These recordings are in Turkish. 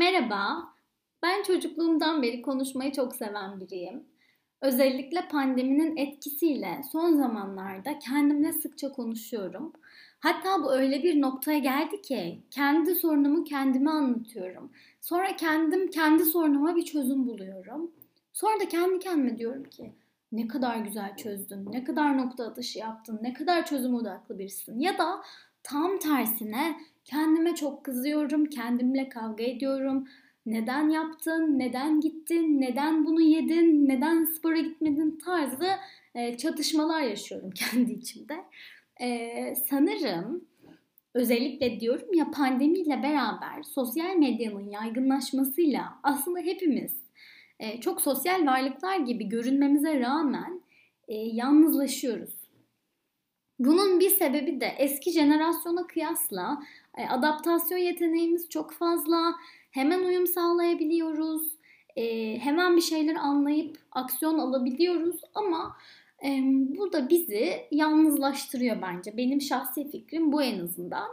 Merhaba, ben çocukluğumdan beri konuşmayı çok seven biriyim. Özellikle pandeminin etkisiyle son zamanlarda kendimle sıkça konuşuyorum. Hatta bu öyle bir noktaya geldi ki kendi sorunumu kendime anlatıyorum. Sonra kendim kendi sorunuma bir çözüm buluyorum. Sonra da kendi kendime diyorum ki ne kadar güzel çözdün, ne kadar nokta atışı yaptın, ne kadar çözüm odaklı birisin. Ya da tam tersine kendime çok kızıyorum, kendimle kavga ediyorum. Neden yaptın, neden gittin, neden bunu yedin, neden spora gitmedin tarzı e, çatışmalar yaşıyorum kendi içimde. E, sanırım özellikle diyorum ya pandemiyle beraber sosyal medyanın yaygınlaşmasıyla aslında hepimiz e, çok sosyal varlıklar gibi görünmemize rağmen yalnızlaşıyoruz. Bunun bir sebebi de eski jenerasyona kıyasla e, adaptasyon yeteneğimiz çok fazla. Hemen uyum sağlayabiliyoruz. E, hemen bir şeyler anlayıp aksiyon alabiliyoruz ama e, bu da bizi yalnızlaştırıyor bence. Benim şahsi fikrim bu en azından.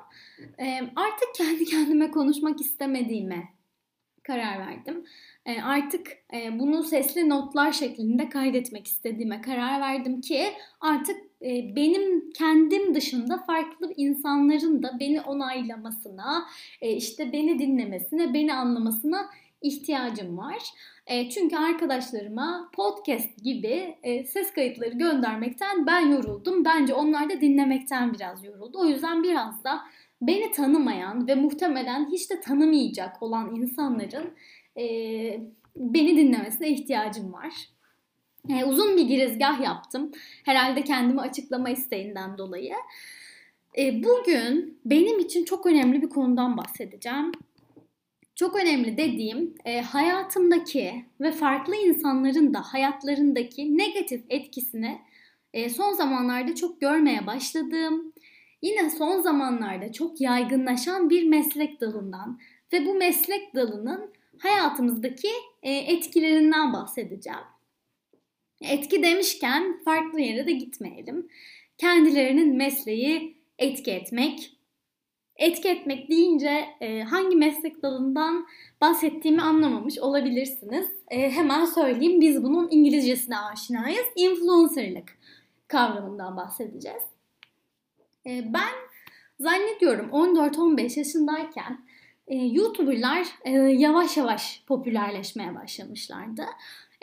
E, artık kendi kendime konuşmak istemediğime karar verdim. E, artık e, bunu sesli notlar şeklinde kaydetmek istediğime karar verdim ki artık benim kendim dışında farklı insanların da beni onaylamasına, işte beni dinlemesine, beni anlamasına ihtiyacım var. Çünkü arkadaşlarıma podcast gibi ses kayıtları göndermekten ben yoruldum. Bence onlar da dinlemekten biraz yoruldu. O yüzden biraz da beni tanımayan ve muhtemelen hiç de tanımayacak olan insanların beni dinlemesine ihtiyacım var. E, uzun bir girizgah yaptım. Herhalde kendimi açıklama isteğinden dolayı. E, bugün benim için çok önemli bir konudan bahsedeceğim. Çok önemli dediğim e, hayatımdaki ve farklı insanların da hayatlarındaki negatif etkisini e, son zamanlarda çok görmeye başladığım, yine son zamanlarda çok yaygınlaşan bir meslek dalından ve bu meslek dalının hayatımızdaki e, etkilerinden bahsedeceğim. Etki demişken farklı yere de gitmeyelim. Kendilerinin mesleği etki etmek. Etki etmek deyince e, hangi meslek dalından bahsettiğimi anlamamış olabilirsiniz. E, hemen söyleyeyim biz bunun İngilizcesine aşinayız. Influencerlık kavramından bahsedeceğiz. E, ben zannediyorum 14-15 yaşındayken e, YouTuber'lar e, yavaş yavaş popülerleşmeye başlamışlardı.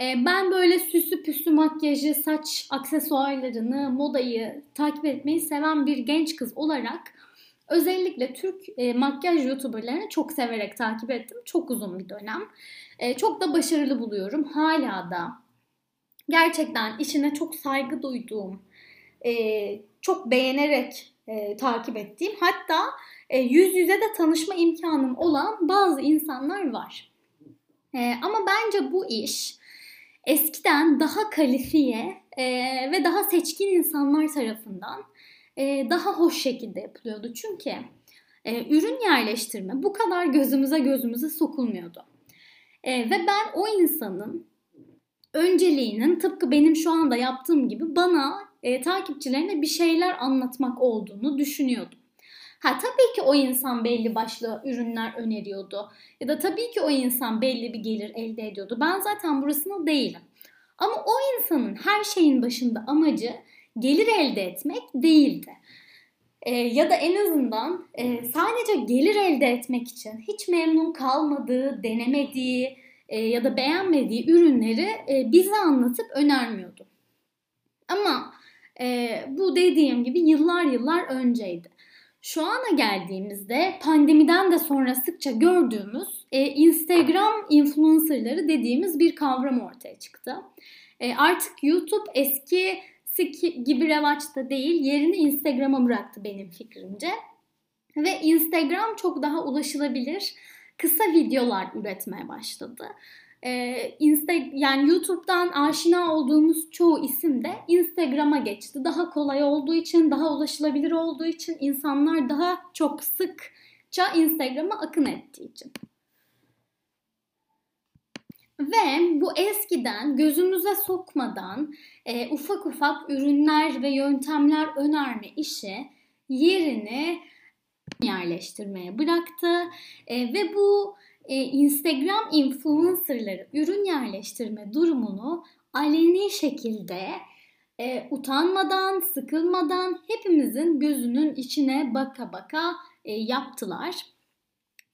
E, ben böyle süsü püsü makyajı, saç aksesuarlarını, modayı takip etmeyi seven bir genç kız olarak özellikle Türk e, makyaj YouTuber'larını çok severek takip ettim. Çok uzun bir dönem. E, çok da başarılı buluyorum. Hala da gerçekten işine çok saygı duyduğum, e, çok beğenerek e, takip ettiğim hatta e, yüz yüze de tanışma imkanım olan bazı insanlar var. E, ama bence bu iş eskiden daha kalifiye e, ve daha seçkin insanlar tarafından e, daha hoş şekilde yapılıyordu. Çünkü e, ürün yerleştirme bu kadar gözümüze gözümüze sokulmuyordu. E, ve ben o insanın önceliğinin tıpkı benim şu anda yaptığım gibi bana e, takipçilerine bir şeyler anlatmak olduğunu düşünüyordum. Ha tabii ki o insan belli başlı ürünler öneriyordu. Ya da tabii ki o insan belli bir gelir elde ediyordu. Ben zaten burasında değilim. Ama o insanın her şeyin başında amacı gelir elde etmek değildi. E, ya da en azından e, sadece gelir elde etmek için hiç memnun kalmadığı, denemediği e, ya da beğenmediği ürünleri e, bize anlatıp önermiyordu. Ama e, bu dediğim gibi yıllar yıllar önceydi. Şu ana geldiğimizde pandemiden de sonra sıkça gördüğümüz e, Instagram influencerları dediğimiz bir kavram ortaya çıktı. E, artık YouTube eski gibi revaçta değil yerini Instagram'a bıraktı benim fikrimce. Ve Instagram çok daha ulaşılabilir kısa videolar üretmeye başladı e, Insta yani YouTube'dan aşina olduğumuz çoğu isim de Instagram'a geçti. Daha kolay olduğu için, daha ulaşılabilir olduğu için insanlar daha çok sıkça Instagram'a akın ettiği için. Ve bu eskiden gözümüze sokmadan e, ufak ufak ürünler ve yöntemler önerme işi yerini yerleştirmeye bıraktı. E, ve bu e, Instagram influencerları ürün yerleştirme durumunu aleni şekilde e, utanmadan, sıkılmadan hepimizin gözünün içine baka baka e, yaptılar.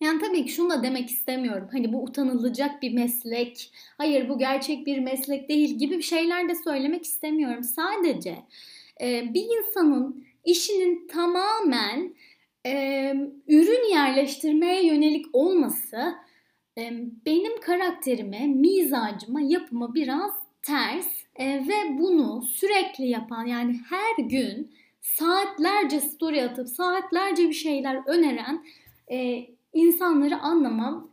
Yani tabii ki şunu da demek istemiyorum. Hani bu utanılacak bir meslek, hayır bu gerçek bir meslek değil gibi şeyler de söylemek istemiyorum. Sadece e, bir insanın işinin tamamen ürün yerleştirmeye yönelik olması benim karakterime, mizacıma, yapıma biraz ters ve bunu sürekli yapan yani her gün saatlerce story atıp saatlerce bir şeyler öneren insanları anlamam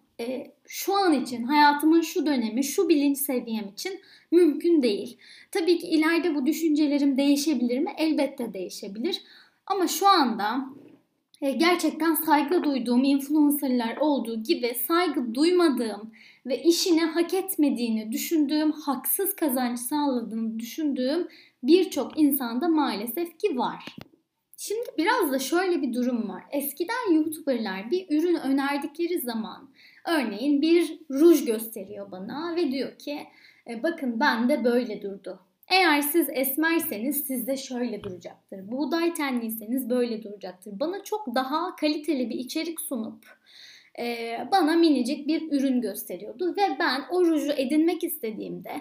şu an için hayatımın şu dönemi şu bilinç seviyem için mümkün değil. Tabii ki ileride bu düşüncelerim değişebilir mi? Elbette değişebilir. Ama şu anda gerçekten saygı duyduğum influencerlar olduğu gibi saygı duymadığım ve işini hak etmediğini düşündüğüm, haksız kazanç sağladığını düşündüğüm birçok insanda maalesef ki var. Şimdi biraz da şöyle bir durum var. Eskiden YouTuber'lar bir ürün önerdikleri zaman örneğin bir ruj gösteriyor bana ve diyor ki e, bakın ben de böyle durdu. Eğer siz esmerseniz sizde şöyle duracaktır. Buğday tenliyseniz böyle duracaktır. Bana çok daha kaliteli bir içerik sunup e, bana minicik bir ürün gösteriyordu ve ben o ruju edinmek istediğimde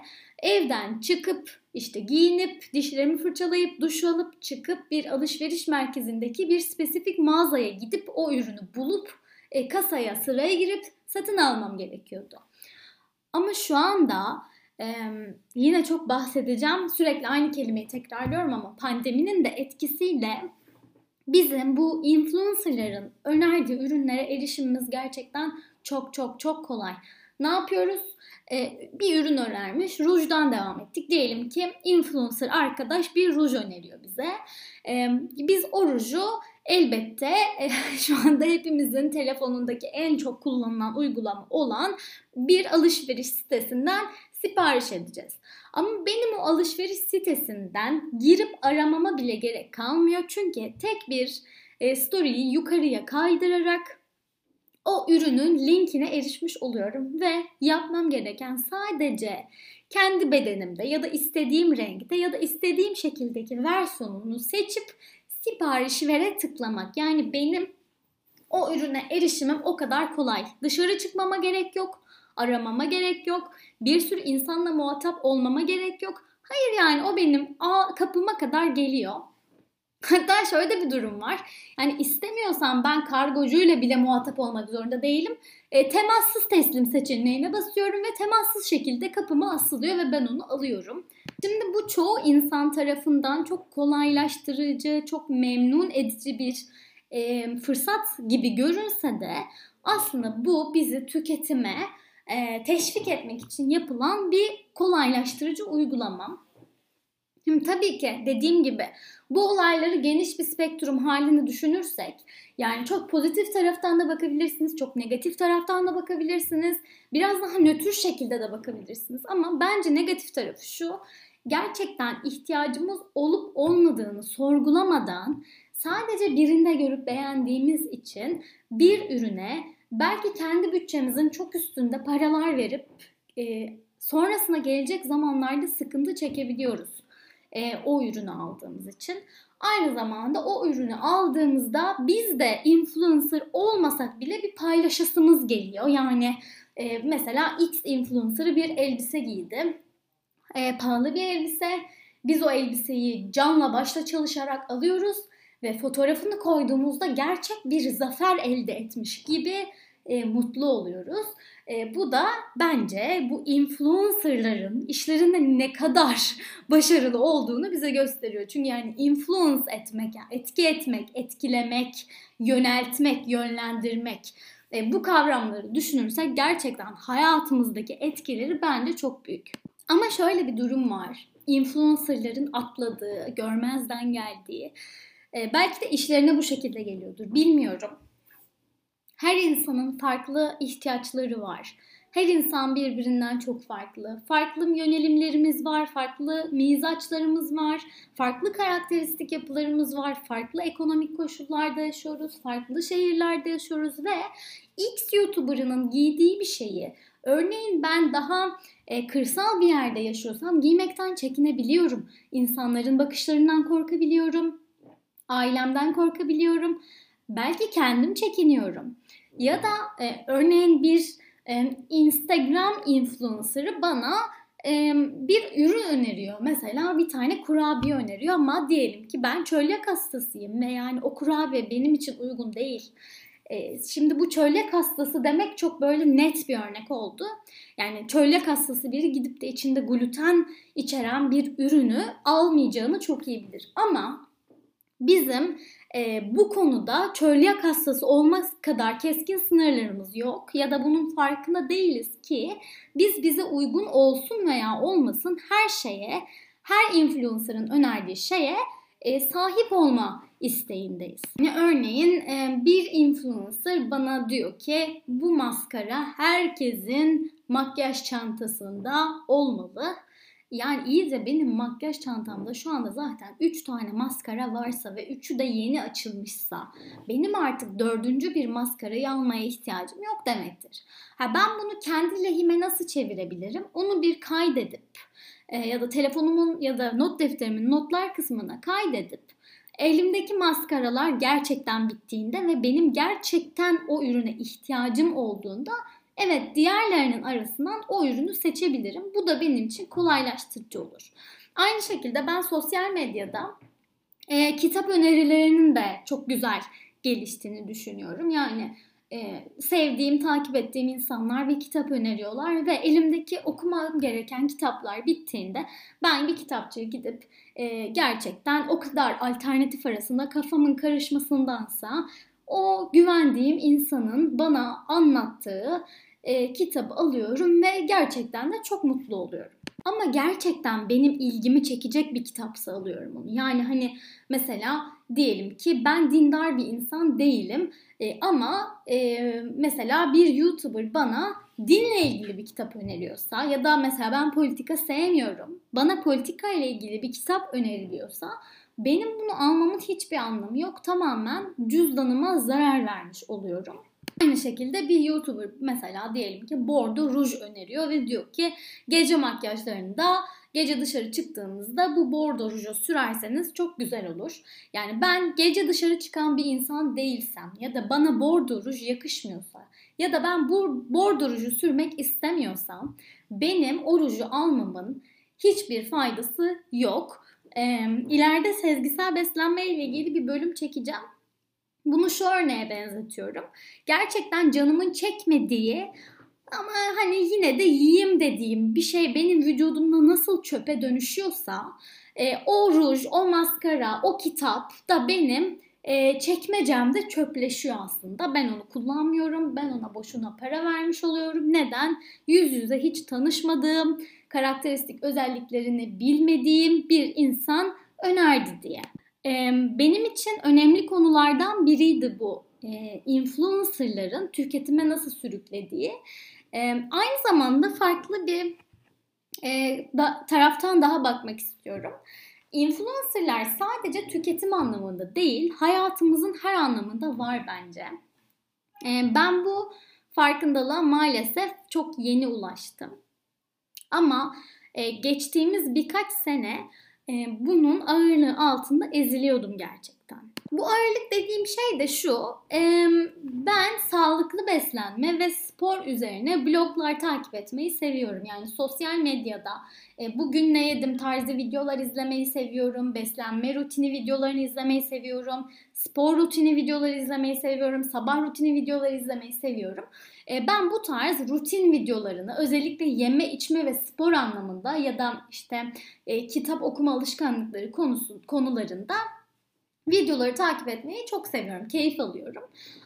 evden çıkıp işte giyinip dişlerimi fırçalayıp duş alıp çıkıp bir alışveriş merkezindeki bir spesifik mağazaya gidip o ürünü bulup e, kasaya sıraya girip satın almam gerekiyordu. Ama şu anda ee, yine çok bahsedeceğim. Sürekli aynı kelimeyi tekrarlıyorum ama pandeminin de etkisiyle bizim bu influencerların önerdiği ürünlere erişimimiz gerçekten çok çok çok kolay. Ne yapıyoruz? Ee, bir ürün önermiş. Rujdan devam ettik. Diyelim ki influencer arkadaş bir ruj öneriyor bize. Ee, biz o ruju elbette şu anda hepimizin telefonundaki en çok kullanılan uygulama olan bir alışveriş sitesinden sipariş edeceğiz. Ama benim o alışveriş sitesinden girip aramama bile gerek kalmıyor. Çünkü tek bir e, story'yi yukarıya kaydırarak o ürünün linkine erişmiş oluyorum ve yapmam gereken sadece kendi bedenimde ya da istediğim renkte ya da istediğim şekildeki versiyonunu seçip sipariş vere tıklamak. Yani benim o ürüne erişimim o kadar kolay. Dışarı çıkmama gerek yok aramama gerek yok. Bir sürü insanla muhatap olmama gerek yok. Hayır yani o benim a, kapıma kadar geliyor. Hatta şöyle bir durum var. Yani istemiyorsam ben kargocuyla bile muhatap olmak zorunda değilim. E, temassız teslim seçeneğine basıyorum ve temassız şekilde kapıma asılıyor ve ben onu alıyorum. Şimdi bu çoğu insan tarafından çok kolaylaştırıcı, çok memnun edici bir e, fırsat gibi görünse de aslında bu bizi tüketime e, teşvik etmek için yapılan bir kolaylaştırıcı uygulama. Şimdi tabii ki dediğim gibi bu olayları geniş bir spektrum halini düşünürsek yani çok pozitif taraftan da bakabilirsiniz, çok negatif taraftan da bakabilirsiniz. Biraz daha nötr şekilde de bakabilirsiniz ama bence negatif tarafı şu. Gerçekten ihtiyacımız olup olmadığını sorgulamadan sadece birinde görüp beğendiğimiz için bir ürüne belki kendi bütçemizin çok üstünde paralar verip e, sonrasına gelecek zamanlarda sıkıntı çekebiliyoruz e, o ürünü aldığımız için. Aynı zamanda o ürünü aldığımızda biz de influencer olmasak bile bir paylaşasımız geliyor. Yani e, mesela X influencer'ı bir elbise giydi. E, pahalı bir elbise. Biz o elbiseyi canla başla çalışarak alıyoruz ve fotoğrafını koyduğumuzda gerçek bir zafer elde etmiş gibi e, mutlu oluyoruz. E, bu da bence bu influencerların işlerinde ne kadar başarılı olduğunu bize gösteriyor. Çünkü yani influence etmek, yani etki etmek, etkilemek, yöneltmek, yönlendirmek e, bu kavramları düşünürsek gerçekten hayatımızdaki etkileri bence çok büyük. Ama şöyle bir durum var. Influencerların atladığı, görmezden geldiği, e, belki de işlerine bu şekilde geliyordur. Bilmiyorum. Her insanın farklı ihtiyaçları var. Her insan birbirinden çok farklı. Farklı yönelimlerimiz var, farklı mizaçlarımız var, farklı karakteristik yapılarımız var, farklı ekonomik koşullarda yaşıyoruz, farklı şehirlerde yaşıyoruz ve X YouTuber'ının giydiği bir şeyi Örneğin ben daha e, kırsal bir yerde yaşıyorsam giymekten çekinebiliyorum. İnsanların bakışlarından korkabiliyorum. Ailemden korkabiliyorum. Belki kendim çekiniyorum. Ya da e, örneğin bir e, Instagram influencer'ı bana e, bir ürün öneriyor. Mesela bir tane kurabiye öneriyor ama diyelim ki ben çölyak hastasıyım ve yani o kurabiye benim için uygun değil. E, şimdi bu çölyak hastası demek çok böyle net bir örnek oldu. Yani çölyak hastası biri gidip de içinde gluten içeren bir ürünü almayacağını çok iyi bilir. Ama bizim e, bu konuda çölyak hastası olmak kadar keskin sınırlarımız yok ya da bunun farkında değiliz ki biz bize uygun olsun veya olmasın her şeye, her influencer'ın önerdiği şeye e, sahip olma isteğindeyiz. Yani örneğin e, bir influencer bana diyor ki bu maskara herkesin makyaj çantasında olmalı. Yani iyi de benim makyaj çantamda şu anda zaten 3 tane maskara varsa ve 3'ü de yeni açılmışsa benim artık dördüncü bir maskarayı almaya ihtiyacım yok demektir. Ha ben bunu kendi lehime nasıl çevirebilirim? Onu bir kaydedip e, ya da telefonumun ya da not defterimin notlar kısmına kaydedip elimdeki maskaralar gerçekten bittiğinde ve benim gerçekten o ürüne ihtiyacım olduğunda evet diğerlerinin arasından o ürünü seçebilirim. Bu da benim için kolaylaştırıcı olur. Aynı şekilde ben sosyal medyada e, kitap önerilerinin de çok güzel geliştiğini düşünüyorum. Yani e, sevdiğim, takip ettiğim insanlar bir kitap öneriyorlar ve elimdeki okumam gereken kitaplar bittiğinde ben bir kitapçıya gidip e, gerçekten o kadar alternatif arasında kafamın karışmasındansa o güvendiğim insanın bana anlattığı e, kitabı alıyorum ve gerçekten de çok mutlu oluyorum. Ama gerçekten benim ilgimi çekecek bir kitapsa alıyorum onu. Yani hani mesela diyelim ki ben dindar bir insan değilim e, ama e, mesela bir YouTuber bana dinle ilgili bir kitap öneriyorsa ya da mesela ben politika sevmiyorum. Bana politika ile ilgili bir kitap öneriliyorsa benim bunu almamın hiçbir anlamı yok. Tamamen cüzdanıma zarar vermiş oluyorum. Aynı şekilde bir YouTuber mesela diyelim ki bordo ruj öneriyor ve diyor ki gece makyajlarında gece dışarı çıktığınızda bu bordo ruju sürerseniz çok güzel olur. Yani ben gece dışarı çıkan bir insan değilsem ya da bana bordo ruj yakışmıyorsa ya da ben bu bordo ruju sürmek istemiyorsam benim o ruju almamın hiçbir faydası yok. Ee, ileride sezgisel beslenme ile ilgili bir bölüm çekeceğim. Bunu şu örneğe benzetiyorum. Gerçekten canımın çekmediği ama hani yine de yiyeyim dediğim bir şey benim vücudumda nasıl çöpe dönüşüyorsa e, o ruj, o maskara, o kitap da benim e, çekmecemde çöpleşiyor aslında. Ben onu kullanmıyorum. Ben ona boşuna para vermiş oluyorum. Neden? Yüz yüze hiç tanışmadığım, karakteristik özelliklerini bilmediğim bir insan önerdi diye. Benim için önemli konulardan biriydi bu e, influencerların tüketime nasıl sürüklediği. Aynı zamanda farklı bir e, taraftan daha bakmak istiyorum. Influencerlar sadece tüketim anlamında değil, hayatımızın her anlamında var bence. Ben bu farkındalığa maalesef çok yeni ulaştım. Ama e, geçtiğimiz birkaç sene bunun ağırlığı altında eziliyordum gerçekten. Bu ağırlık dediğim şey de şu. Ben sağlıklı beslenme ve spor üzerine bloglar takip etmeyi seviyorum. Yani sosyal medyada e, bugün ne yedim tarzı videolar izlemeyi seviyorum. Beslenme rutini videolarını izlemeyi seviyorum. Spor rutini videoları izlemeyi seviyorum. Sabah rutini videoları izlemeyi seviyorum. E, ben bu tarz rutin videolarını özellikle yeme içme ve spor anlamında ya da işte e, kitap okuma alışkanlıkları konusu konularında videoları takip etmeyi çok seviyorum, keyif alıyorum.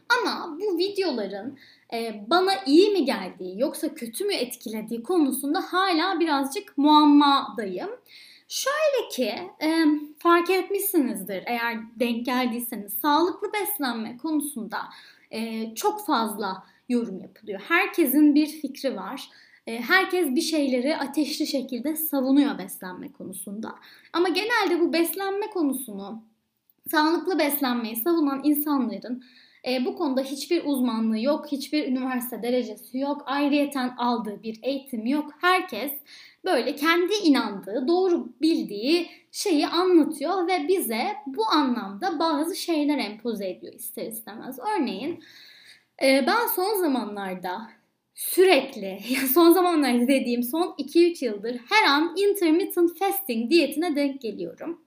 Ama bu videoların e, bana iyi mi geldiği yoksa kötü mü etkilediği konusunda hala birazcık muammadayım. Şöyle ki e, fark etmişsinizdir eğer denk geldiyseniz sağlıklı beslenme konusunda e, çok fazla yorum yapılıyor. Herkesin bir fikri var. Herkes bir şeyleri ateşli şekilde savunuyor beslenme konusunda. Ama genelde bu beslenme konusunu, sağlıklı beslenmeyi savunan insanların e, bu konuda hiçbir uzmanlığı yok, hiçbir üniversite derecesi yok, ayrıyeten aldığı bir eğitim yok. Herkes böyle kendi inandığı, doğru bildiği şeyi anlatıyor ve bize bu anlamda bazı şeyler empoze ediyor ister istemez. Örneğin e, ben son zamanlarda sürekli, son zamanlarda dediğim son 2-3 yıldır her an intermittent fasting diyetine denk geliyorum.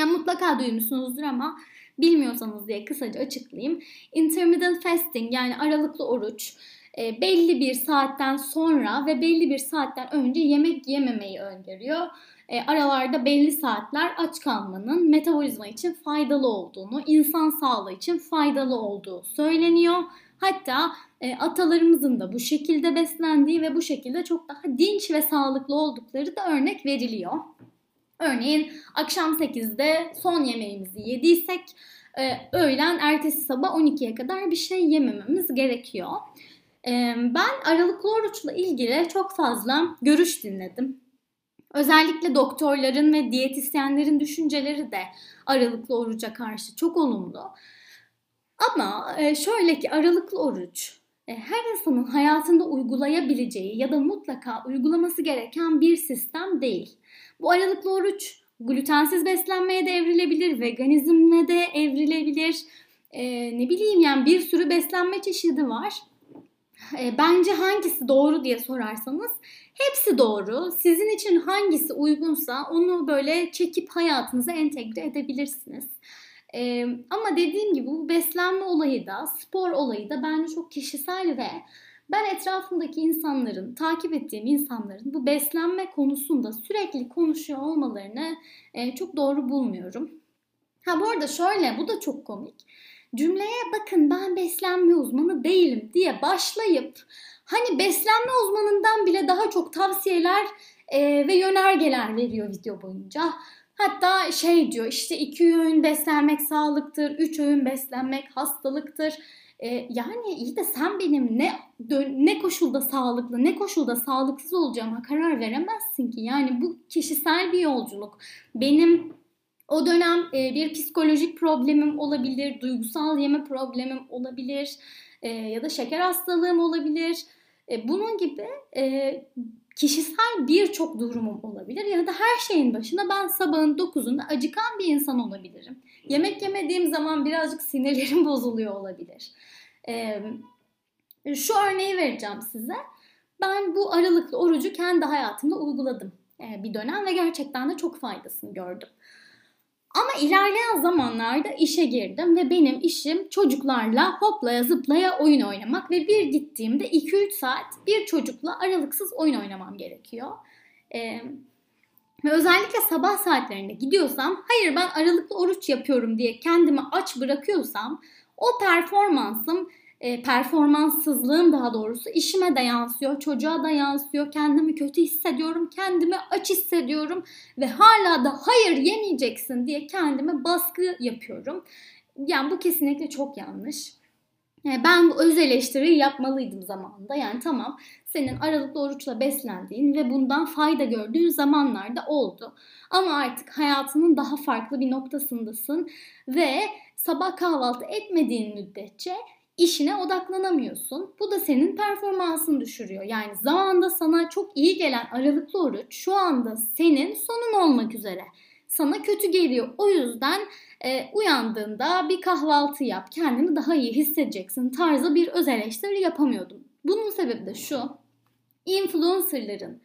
Yani mutlaka duymuşsunuzdur ama bilmiyorsanız diye kısaca açıklayayım. Intermittent fasting yani aralıklı oruç e, belli bir saatten sonra ve belli bir saatten önce yemek yememeyi öngörüyor. E, aralarda belli saatler aç kalmanın metabolizma için faydalı olduğunu, insan sağlığı için faydalı olduğu söyleniyor. Hatta e, atalarımızın da bu şekilde beslendiği ve bu şekilde çok daha dinç ve sağlıklı oldukları da örnek veriliyor. Örneğin akşam 8'de son yemeğimizi yediysek e, öğlen ertesi sabah 12'ye kadar bir şey yemememiz gerekiyor. E, ben aralıklı oruçla ilgili çok fazla görüş dinledim. Özellikle doktorların ve diyetisyenlerin düşünceleri de aralıklı oruca karşı çok olumlu. Ama e, şöyle ki aralıklı oruç e, her insanın hayatında uygulayabileceği ya da mutlaka uygulaması gereken bir sistem değil. Bu aralıklı oruç glutensiz beslenmeye de evrilebilir, veganizmle de evrilebilir. Ee, ne bileyim yani bir sürü beslenme çeşidi var. Ee, bence hangisi doğru diye sorarsanız hepsi doğru. Sizin için hangisi uygunsa onu böyle çekip hayatınıza entegre edebilirsiniz. Ee, ama dediğim gibi bu beslenme olayı da, spor olayı da bence çok kişisel ve ben etrafımdaki insanların, takip ettiğim insanların bu beslenme konusunda sürekli konuşuyor olmalarını e, çok doğru bulmuyorum. Ha bu arada şöyle, bu da çok komik. Cümleye bakın ben beslenme uzmanı değilim diye başlayıp hani beslenme uzmanından bile daha çok tavsiyeler e, ve yönergeler veriyor video boyunca. Hatta şey diyor işte iki öğün beslenmek sağlıktır, üç öğün beslenmek hastalıktır. Ee, yani iyi de sen benim ne ne koşulda sağlıklı ne koşulda sağlıksız olacağıma karar veremezsin ki. Yani bu kişisel bir yolculuk. Benim o dönem e, bir psikolojik problemim olabilir, duygusal yeme problemim olabilir e, ya da şeker hastalığım olabilir. E, bunun gibi e, kişisel birçok durumum olabilir ya da her şeyin başına ben sabahın 9'unda acıkan bir insan olabilirim. Yemek yemediğim zaman birazcık sinirlerim bozuluyor olabilir. Ee, şu örneği vereceğim size. Ben bu aralıklı orucu kendi hayatımda uyguladım ee, bir dönem ve gerçekten de çok faydasını gördüm. Ama ilerleyen zamanlarda işe girdim ve benim işim çocuklarla hoplaya zıplaya oyun oynamak ve bir gittiğimde 2-3 saat bir çocukla aralıksız oyun oynamam gerekiyor. Ee, ve özellikle sabah saatlerinde gidiyorsam hayır ben aralıklı oruç yapıyorum diye kendimi aç bırakıyorsam o performansım e, performanssızlığım daha doğrusu işime de yansıyor, çocuğa da yansıyor. Kendimi kötü hissediyorum, kendimi aç hissediyorum ve hala da hayır yemeyeceksin diye kendime baskı yapıyorum. Yani bu kesinlikle çok yanlış. E, ben bu öz eleştiriyi yapmalıydım zamanında. Yani tamam senin aralıklı oruçla beslendiğin ve bundan fayda gördüğün zamanlarda oldu. Ama artık hayatının daha farklı bir noktasındasın ve sabah kahvaltı etmediğin müddetçe işine odaklanamıyorsun. Bu da senin performansını düşürüyor. Yani zamanda sana çok iyi gelen aralıklı oruç şu anda senin sonun olmak üzere. Sana kötü geliyor. O yüzden e, uyandığında bir kahvaltı yap. Kendini daha iyi hissedeceksin tarzı bir öz eleştiri yapamıyordum. Bunun sebebi de şu. Influencerların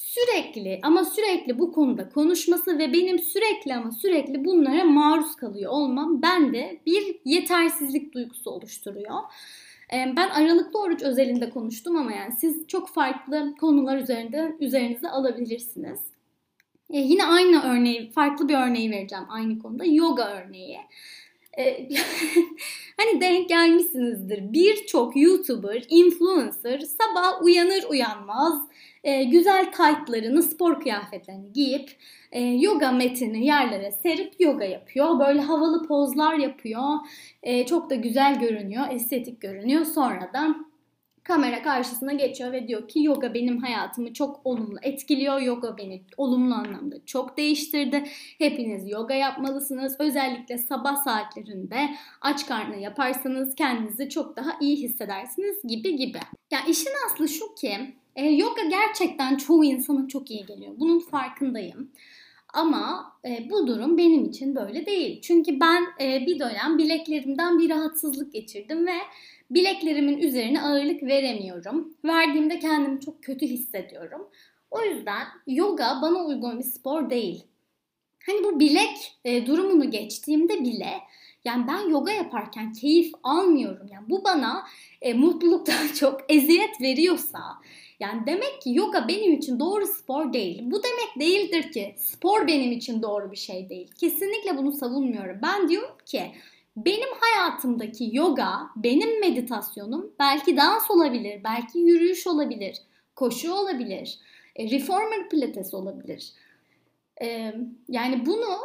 sürekli ama sürekli bu konuda konuşması ve benim sürekli ama sürekli bunlara maruz kalıyor olmam bende bir yetersizlik duygusu oluşturuyor. Ben aralıklı oruç özelinde konuştum ama yani siz çok farklı konular üzerinde üzerinize alabilirsiniz. Ee, yine aynı örneği, farklı bir örneği vereceğim aynı konuda. Yoga örneği. Hani denk gelmişsinizdir. Birçok YouTuber, influencer sabah uyanır uyanmaz e, güzel taytlarını, spor kıyafetlerini giyip e, yoga metini yerlere serip yoga yapıyor. Böyle havalı pozlar yapıyor. E, çok da güzel görünüyor, estetik görünüyor. Sonradan kamera karşısına geçiyor ve diyor ki yoga benim hayatımı çok olumlu etkiliyor. Yoga beni olumlu anlamda çok değiştirdi. Hepiniz yoga yapmalısınız. Özellikle sabah saatlerinde aç karnı yaparsanız kendinizi çok daha iyi hissedersiniz gibi gibi. Ya işin aslı şu ki e, yoga gerçekten çoğu insana çok iyi geliyor. Bunun farkındayım. Ama e, bu durum benim için böyle değil. Çünkü ben e, bir dönem bileklerimden bir rahatsızlık geçirdim ve bileklerimin üzerine ağırlık veremiyorum. Verdiğimde kendimi çok kötü hissediyorum. O yüzden yoga bana uygun bir spor değil. Hani bu bilek e, durumunu geçtiğimde bile yani ben yoga yaparken keyif almıyorum. Yani bu bana e, mutluluktan çok eziyet veriyorsa yani demek ki yoga benim için doğru spor değil. Bu demek değildir ki spor benim için doğru bir şey değil. Kesinlikle bunu savunmuyorum. Ben diyorum ki benim hayatımdaki yoga, benim meditasyonum belki dans olabilir, belki yürüyüş olabilir, koşu olabilir, e, reformer pilates olabilir. E, yani bunu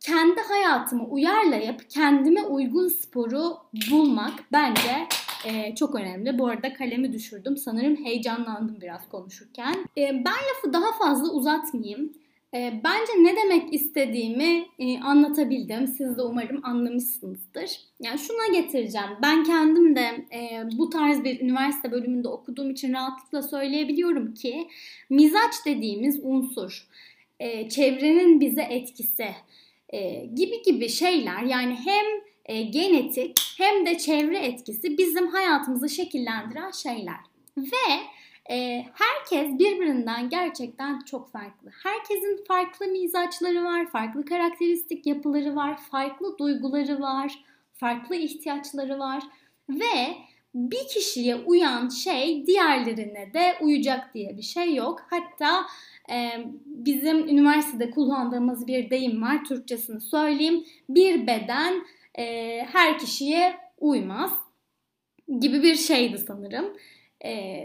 kendi hayatıma uyarlayıp kendime uygun sporu bulmak bence e, çok önemli. Bu arada kalemi düşürdüm. Sanırım heyecanlandım biraz konuşurken. E, ben lafı daha fazla uzatmayayım. E, bence ne demek istediğimi e, anlatabildim. Siz de umarım anlamışsınızdır. Yani şuna getireceğim. Ben kendim de e, bu tarz bir üniversite bölümünde okuduğum için rahatlıkla söyleyebiliyorum ki mizaç dediğimiz unsur, e, çevrenin bize etkisi e, gibi gibi şeyler yani hem e, genetik hem de çevre etkisi bizim hayatımızı şekillendiren şeyler. Ve e, herkes birbirinden gerçekten çok farklı. Herkesin farklı mizaçları var, farklı karakteristik yapıları var, farklı duyguları var, farklı ihtiyaçları var ve bir kişiye uyan şey diğerlerine de uyacak diye bir şey yok. Hatta e, bizim üniversitede kullandığımız bir deyim var. Türkçesini söyleyeyim. Bir beden e, her kişiye uymaz gibi bir şeydi sanırım. E,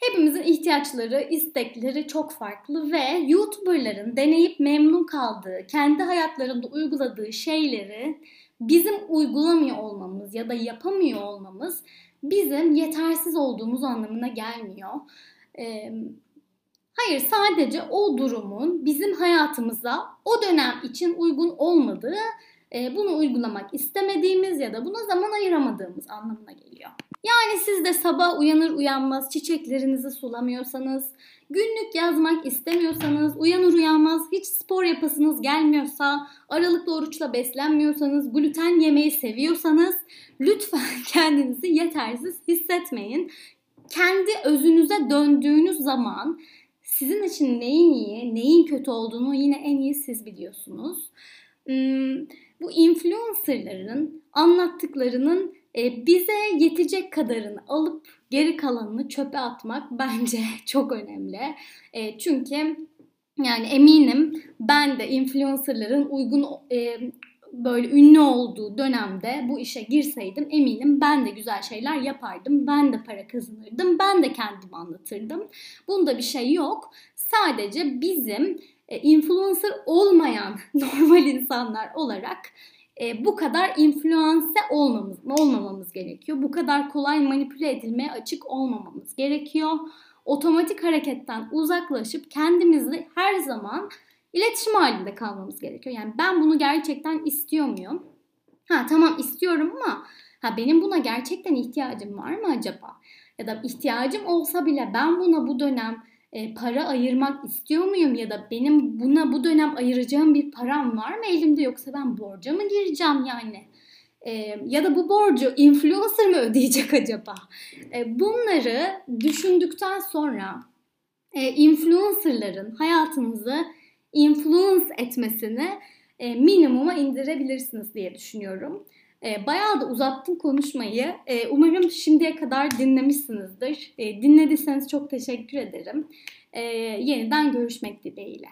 hepimizin ihtiyaçları, istekleri çok farklı ve YouTuber'ların deneyip memnun kaldığı, kendi hayatlarında uyguladığı şeyleri bizim uygulamıyor olmamız ya da yapamıyor olmamız bizim yetersiz olduğumuz anlamına gelmiyor. Ee, hayır sadece o durumun bizim hayatımıza o dönem için uygun olmadığı e, bunu uygulamak istemediğimiz ya da buna zaman ayıramadığımız anlamına geliyor. Yani siz de sabah uyanır uyanmaz çiçeklerinizi sulamıyorsanız, günlük yazmak istemiyorsanız, uyanır uyanmaz hiç spor yapasınız gelmiyorsa, aralıklı oruçla beslenmiyorsanız, gluten yemeyi seviyorsanız lütfen kendinizi yetersiz hissetmeyin. Kendi özünüze döndüğünüz zaman sizin için neyin iyi, neyin kötü olduğunu yine en iyi siz biliyorsunuz. Hmm, bu influencerların anlattıklarının e, bize yetecek kadarını alıp geri kalanını çöpe atmak bence çok önemli. E, çünkü yani eminim ben de influencerların uygun e, böyle ünlü olduğu dönemde bu işe girseydim eminim ben de güzel şeyler yapardım. Ben de para kazanırdım. Ben de kendimi anlatırdım. Bunda bir şey yok. Sadece bizim influencer olmayan normal insanlar olarak e, bu kadar influense olmamız, olmamamız gerekiyor. Bu kadar kolay manipüle edilmeye açık olmamamız gerekiyor. Otomatik hareketten uzaklaşıp kendimizi her zaman iletişim halinde kalmamız gerekiyor. Yani ben bunu gerçekten istiyor muyum? Ha tamam istiyorum ama ha benim buna gerçekten ihtiyacım var mı acaba? Ya da ihtiyacım olsa bile ben buna bu dönem e, para ayırmak istiyor muyum ya da benim buna bu dönem ayıracağım bir param var mı elimde yoksa ben borca mı gireceğim yani? E, ya da bu borcu influencer mı ödeyecek acaba? E, bunları düşündükten sonra influencerların hayatınızı influence etmesini minimuma indirebilirsiniz diye düşünüyorum. E, bayağı da uzattım konuşmayı. E, umarım şimdiye kadar dinlemişsinizdir. E, dinlediyseniz çok teşekkür ederim. E, yeniden görüşmek dileğiyle.